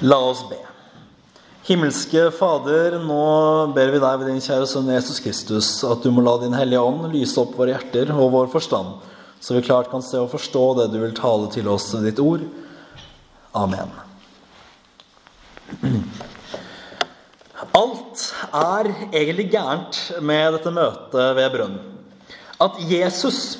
La oss be. Himmelske Fader, nå ber vi deg ved din kjære sønn Jesus Kristus at du må la Din Hellige Ånd lyse opp våre hjerter og vår forstand, så vi klart kan se og forstå det du vil tale til oss i ditt ord. Amen. Alt er egentlig gærent med dette møtet ved brønnen. At Jesus,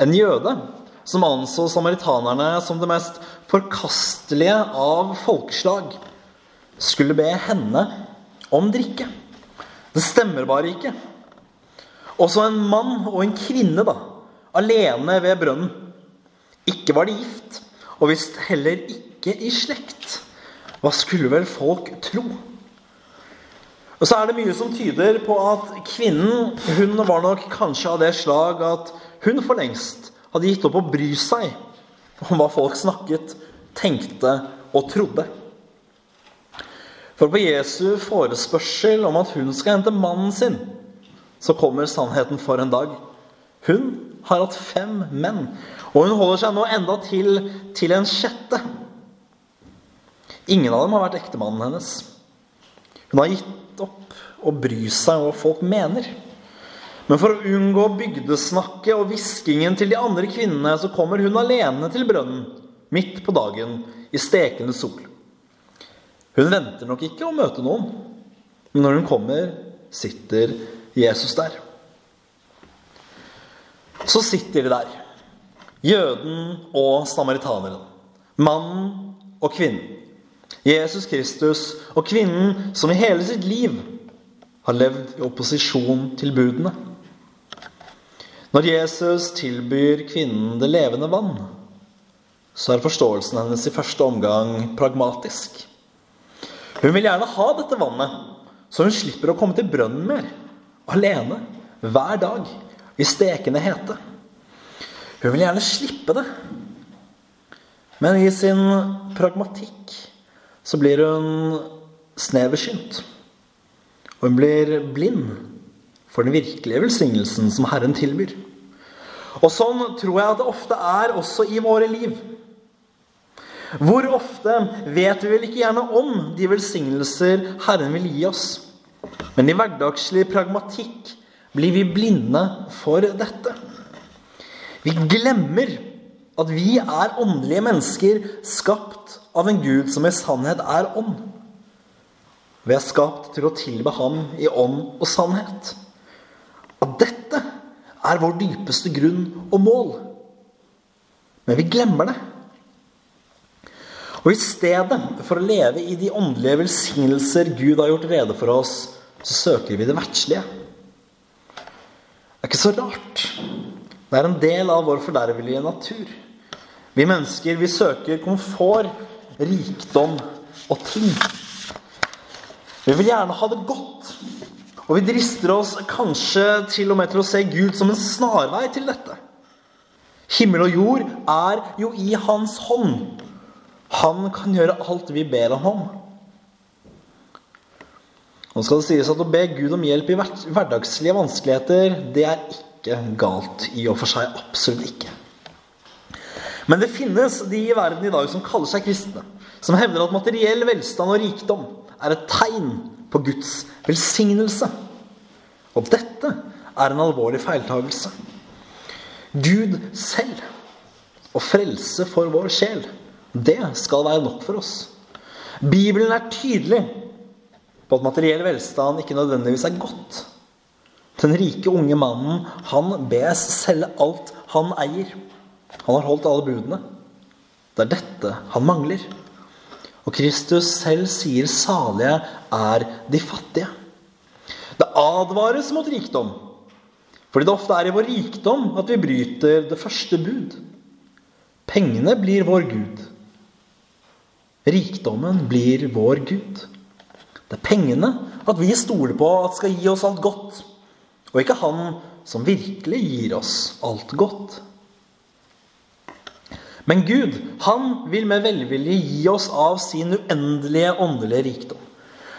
en jøde, som anså samaritanerne som det mest forkastelige av folkeslag, skulle be henne om drikke. Det stemmer bare ikke. Også en mann og en kvinne, da, alene ved brønnen. Ikke var de gift, og visst heller ikke i slekt. Hva skulle vel folk tro? Og så er det mye som tyder på at kvinnen hun var nok kanskje av det slag at hun for lengst hadde gitt opp å bry seg om hva folk snakket, tenkte og trodde. For på Jesu forespørsel om at hun skal hente mannen sin, så kommer sannheten for en dag. Hun har hatt fem menn, og hun holder seg nå enda til til en sjette. Ingen av dem har vært ektemannen hennes. Hun har gitt opp å bry seg om hva folk mener. Men for å unngå bygdesnakket og hviskingen til de andre kvinnene, så kommer hun alene til brønnen midt på dagen i stekende sol. Hun venter nok ikke å møte noen, men når hun kommer, sitter Jesus der. Så sitter de der, jøden og samaritaneren, mannen og kvinnen. Jesus Kristus og kvinnen som i hele sitt liv har levd i opposisjon til budene. Når Jesus tilbyr kvinnen det levende vann, så er forståelsen hennes i første omgang pragmatisk. Hun vil gjerne ha dette vannet, så hun slipper å komme til brønnen mer. Alene. Hver dag. I stekende hete. Hun vil gjerne slippe det. Men i sin pragmatikk så blir hun sneversynt. Og hun blir blind for den virkelige velsignelsen som Herren tilbyr. Og sånn tror jeg at det ofte er også i våre liv. Hvor ofte vet vi vel ikke gjerne om de velsignelser Herren vil gi oss. Men i hverdagslig pragmatikk blir vi blinde for dette. Vi glemmer at vi er åndelige mennesker skapt av en Gud som i sannhet er ånd. Vi er skapt til å tilbe Ham i ånd og sannhet. At dette er vår dypeste grunn og mål. Men vi glemmer det. Og i stedet for å leve i de åndelige velsignelser Gud har gjort rede for oss, så søker vi det verdslige. Det er ikke så rart. Det er en del av vår fordervelige natur. Vi mennesker vi søker komfort, rikdom og ting. Vi vil gjerne ha det godt. Og vi drister oss kanskje til og med til å se Gud som en snarvei til dette. Himmel og jord er jo i hans hånd. Han kan gjøre alt vi ber ham om. Nå skal det sies at Å be Gud om hjelp i hverdagslige vanskeligheter, det er ikke galt i og for seg. Absolutt ikke. Men det finnes de i verden i dag som kaller seg kristne, som hevder at materiell velstand og rikdom er et tegn på Guds velsignelse. Og dette er en alvorlig feiltagelse. Gud selv og frelse for vår sjel, det skal være nok for oss. Bibelen er tydelig på at materiell velstand ikke nødvendigvis er godt. Den rike, unge mannen, han bes selge alt han eier. Han har holdt alle budene. Det er dette han mangler. Og Kristus selv sier 'salige er de fattige'. Det advares mot rikdom, fordi det ofte er i vår rikdom at vi bryter det første bud. Pengene blir vår Gud. Rikdommen blir vår Gud. Det er pengene at vi stoler på at skal gi oss alt godt, og ikke Han som virkelig gir oss alt godt. Men Gud, han vil med velvilje gi oss av sin uendelige åndelige rikdom.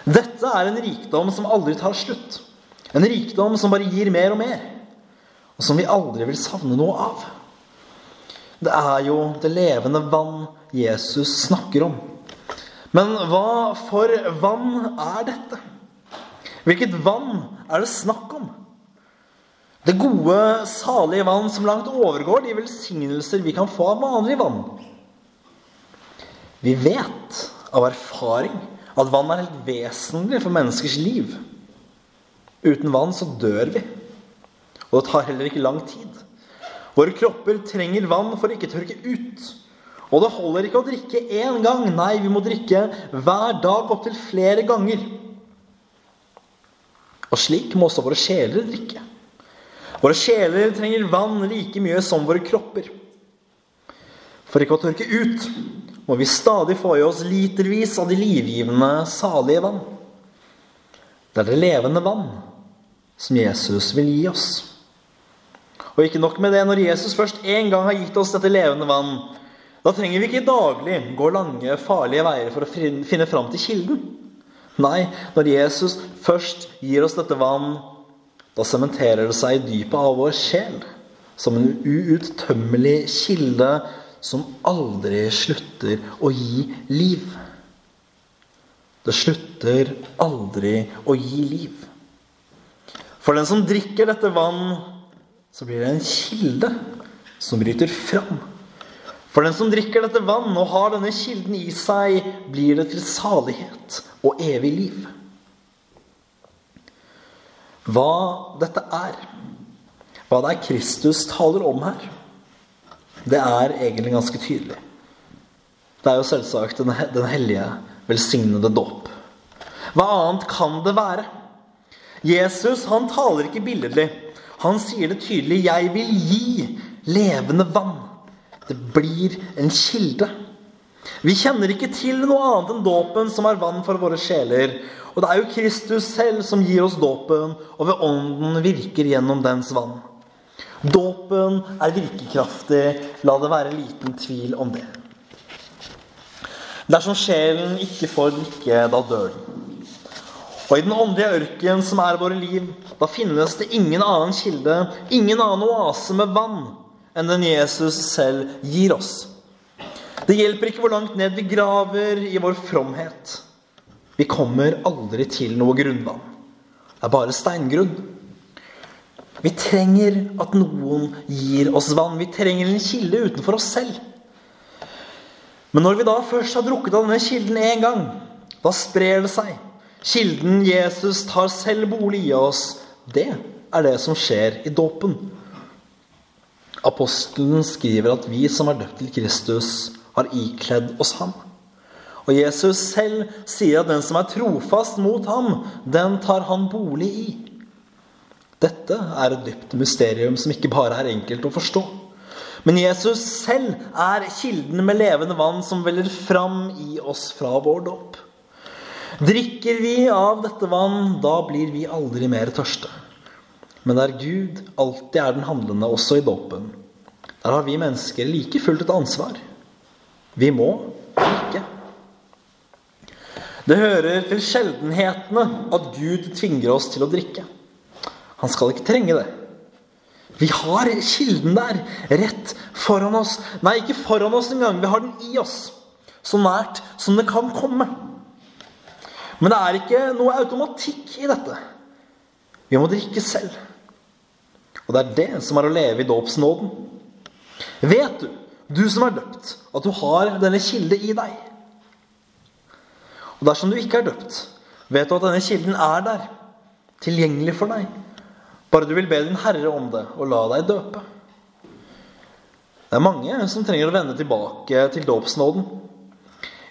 Dette er en rikdom som aldri tar slutt. En rikdom som bare gir mer og mer. Og som vi aldri vil savne noe av. Det er jo det levende vann Jesus snakker om. Men hva for vann er dette? Hvilket vann er det snakk om? Det gode, salige vann som langt overgår de velsignelser vi kan få av vanlig vann. Vi vet av erfaring at vann er helt vesentlig for menneskers liv. Uten vann så dør vi. Og det tar heller ikke lang tid. Våre kropper trenger vann for å ikke tørke ut. Og det holder ikke å drikke én gang. Nei, vi må drikke hver dag opptil flere ganger. Og slik må også våre sjeler drikke. Våre sjeler trenger vann like mye som våre kropper. For ikke å tørke ut må vi stadig få i oss litervis av de livgivende, salige vann. Det er det levende vann som Jesus vil gi oss. Og ikke nok med det, når Jesus først en gang har gitt oss dette levende vann, da trenger vi ikke daglig gå lange, farlige veier for å finne fram til kilden. Nei, når Jesus først gir oss dette vann, da sementerer det seg i dypet av vår sjel som en uuttømmelig kilde som aldri slutter å gi liv. Det slutter aldri å gi liv. For den som drikker dette vann, så blir det en kilde som bryter fram. For den som drikker dette vann og har denne kilden i seg, blir det til salighet og evig liv. Hva dette er, hva det er Kristus taler om her, det er egentlig ganske tydelig. Det er jo selvsagt den, hellige, velsignede dåp. Hva annet kan det være? Jesus han taler ikke billedlig. Han sier det tydelig 'Jeg vil gi levende vann'. Det blir en kilde. Vi kjenner ikke til noe annet enn dåpen som er vann for våre sjeler. Og det er jo Kristus selv som gir oss dåpen, og ved Ånden virker gjennom dens vann. Dåpen er virkekraftig. La det være liten tvil om det. Dersom sjelen ikke får drikke, da dør den. Og i den åndelige ørken som er våre liv, da finnes det ingen annen kilde, ingen annen oase med vann enn den Jesus selv gir oss. Det hjelper ikke hvor langt ned vi graver i vår fromhet. Vi kommer aldri til noe grunnvann. Det er bare steingrunn. Vi trenger at noen gir oss vann. Vi trenger en kilde utenfor oss selv. Men når vi da først har drukket av denne kilden én gang, da sprer det seg. Kilden Jesus tar selv bolig i oss, det er det som skjer i dåpen. Apostelen skriver at vi som er døpt til Kristus, har ikledd oss ham. Og Jesus selv sier at den som er trofast mot ham, den tar han bolig i. Dette er et dypt mysterium som ikke bare er enkelt å forstå. Men Jesus selv er kilden med levende vann som veller fram i oss fra vår dåp. Drikker vi av dette vann, da blir vi aldri mer tørste. Men der Gud alltid er den handlende, også i dåpen, der har vi mennesker like fullt et ansvar. Vi må ikke. Det hører til sjeldenhetene at Gud tvinger oss til å drikke. Han skal ikke trenge det. Vi har kilden der, rett foran oss. Nei, ikke foran oss engang. Vi har den i oss. Så nært som det kan komme. Men det er ikke noe automatikk i dette. Vi må drikke selv. Og det er det som er å leve i dåpsnåden. Vet du, du som er døpt, at du har denne kilde i deg? Og dersom du ikke er døpt, vet du at denne kilden er der, tilgjengelig for deg. Bare du vil be din Herre om det og la deg døpe. Det er mange som trenger å vende tilbake til dåpsnåden.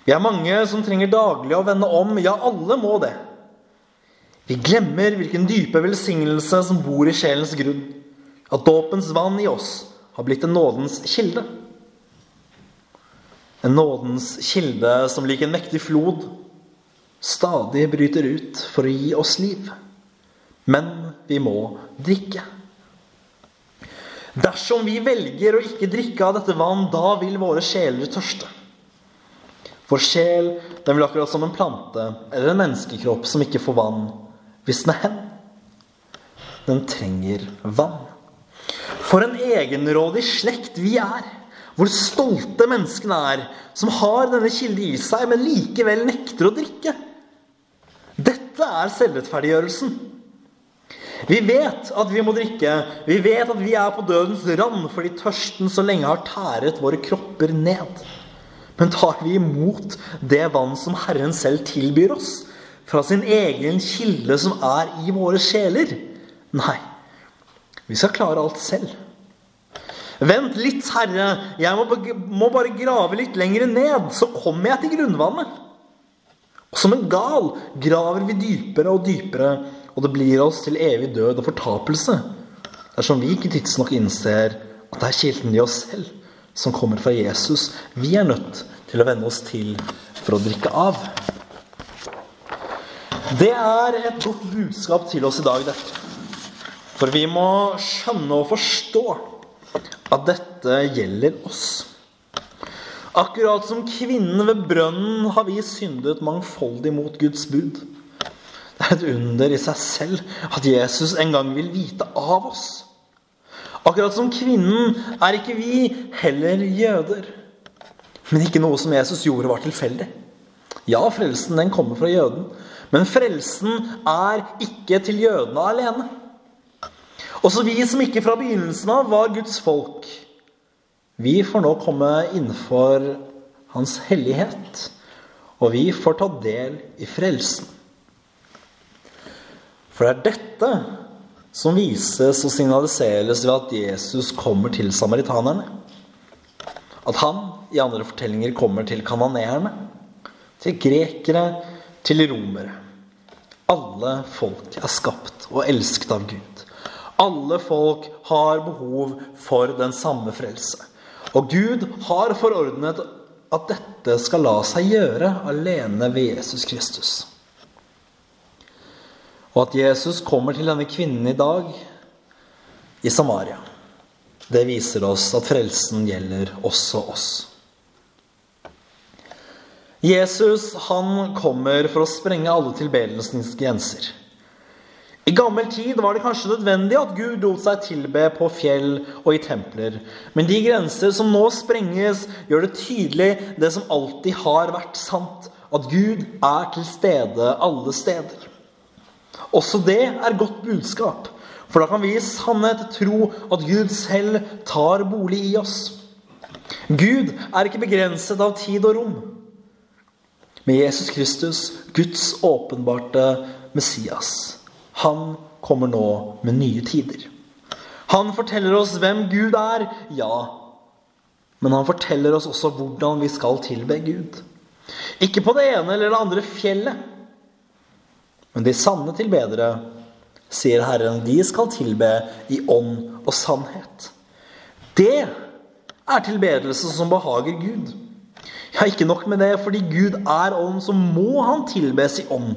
Vi er mange som trenger daglig å vende om. Ja, alle må det. Vi glemmer hvilken dype velsignelse som bor i sjelens grunn. At dåpens vann i oss har blitt en nådens kilde. En nådens kilde som lik en mektig flod stadig bryter ut for å gi oss liv. Men vi må drikke. Dersom vi velger å ikke drikke av dette vann, da vil våre sjeler tørste. For sjel den vil akkurat som en plante eller en menneskekropp som ikke får vann, visne hen. Den trenger vann. For en egenrådig slekt vi er. Hvor stolte menneskene er som har denne kilde i seg, men likevel nekter å drikke. Dette er selvrettferdiggjørelsen. Vi vet at vi må drikke. Vi vet at vi er på dødens rand fordi tørsten så lenge har tæret våre kropper ned. Men tar vi imot det vann som Herren selv tilbyr oss, fra sin egen kilde som er i våre sjeler? Nei. Vi skal klare alt selv. Vent litt, Herre, jeg må, bare grave litt lenger ned, så kommer jeg til grunnvannet. Og som en gal graver vi dypere og dypere, og det blir oss til evig død og fortapelse. Dersom vi ikke tidsnok innser at det er kilden i oss selv som kommer fra Jesus, vi er nødt til å venne oss til for å drikke av. Det er et godt budskap til oss i dag, dette. For vi må skjønne og forstå at dette gjelder oss. Akkurat som kvinnen ved brønnen har vi syndet mangfoldig mot Guds bud. Det er et under i seg selv at Jesus en gang vil vite av oss. Akkurat som kvinnen er ikke vi heller jøder. Men ikke noe som Jesus gjorde, var tilfeldig. Ja, frelsen den kommer fra jøden. Men frelsen er ikke til jødene alene. Også vi som ikke fra begynnelsen av var Guds folk, vi får nå komme innenfor Hans hellighet, og vi får ta del i frelsen. For det er dette som vises og signaliseres ved at Jesus kommer til samaritanerne. At han i andre fortellinger kommer til kananeerne, til grekere, til romere. Alle folk er skapt og elsket av Gud. Alle folk har behov for den samme frelse. Og Gud har forordnet at dette skal la seg gjøre alene ved Jesus Kristus. Og at Jesus kommer til denne kvinnen i dag i Samaria, det viser oss at frelsen gjelder også oss. Jesus han kommer for å sprenge alle tilbedelsens grenser. I gammel tid var det kanskje nødvendig at Gud lot seg tilbe på fjell og i templer. Men de grenser som nå sprenges, gjør det tydelig det som alltid har vært sant. At Gud er til stede alle steder. Også det er godt budskap. For da kan vi i sannhet tro at Gud selv tar bolig i oss. Gud er ikke begrenset av tid og rom. Med Jesus Kristus, Guds åpenbarte Messias. Han kommer nå med nye tider. Han forteller oss hvem Gud er, ja. Men han forteller oss også hvordan vi skal tilbe Gud. Ikke på det ene eller det andre fjellet. Men de sanne tilbedere, sier Herren, de skal tilbe i ånd og sannhet. Det er tilbedelse som behager Gud. Ja, ikke nok med det, fordi Gud er ånd, så må han tilbes i ånd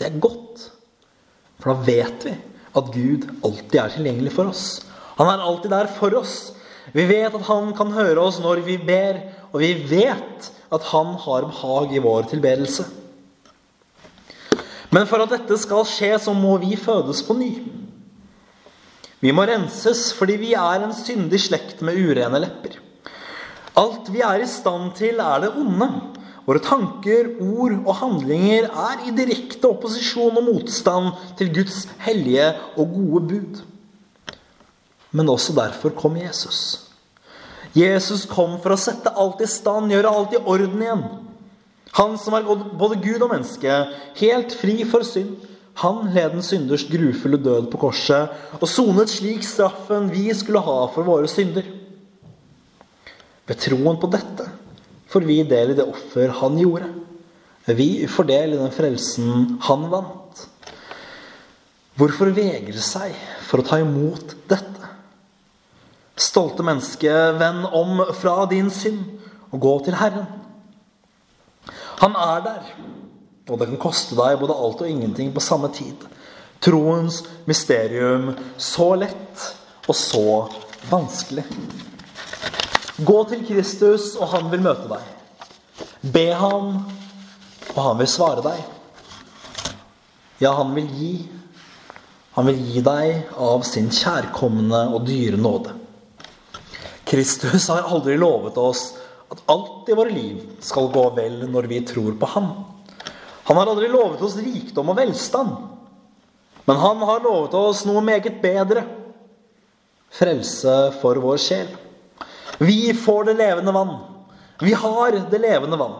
det er godt. For da vet vi at Gud alltid er tilgjengelig for oss. Han er alltid der for oss. Vi vet at han kan høre oss når vi ber, og vi vet at han har behag i vår tilbedelse. Men for at dette skal skje, så må vi fødes på ny. Vi må renses fordi vi er en syndig slekt med urene lepper. Alt vi er i stand til, er det onde. Våre tanker, ord og handlinger er i direkte opposisjon og motstand til Guds hellige og gode bud. Men også derfor kom Jesus. Jesus kom for å sette alt i stand, gjøre alt i orden igjen. Han som er både Gud og menneske, helt fri for synd. Han led den synders grufulle død på korset og sonet slik straffen vi skulle ha for våre synder. Ved troen på dette får vi del i det offer han gjorde. Vi får del i den frelsen han vant. Hvorfor vegre seg for å ta imot dette? Stolte menneske, venn om fra din synd og gå til Herren. Han er der, og det kan koste deg både alt og ingenting på samme tid. Troens mysterium så lett og så vanskelig. Gå til Kristus, og han vil møte deg. Be ham, og han vil svare deg. Ja, han vil gi. Han vil gi deg av sin kjærkomne og dyre nåde. Kristus har aldri lovet oss at alt i våre liv skal gå vel når vi tror på Ham. Han har aldri lovet oss rikdom og velstand. Men han har lovet oss noe meget bedre frelse for vår sjel. Vi får det levende vann. Vi har det levende vann.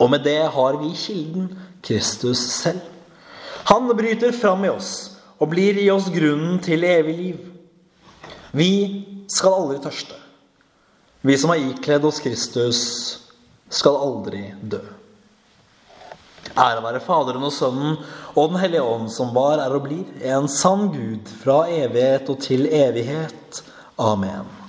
Og med det har vi kilden, Kristus selv. Han bryter fram i oss og blir i oss grunnen til evig liv. Vi skal aldri tørste. Vi som har ikledd oss Kristus, skal aldri dø. Ære være Faderen og Sønnen og Den hellige ånd, som var, er og blir, en sann Gud fra evighet og til evighet. Amen.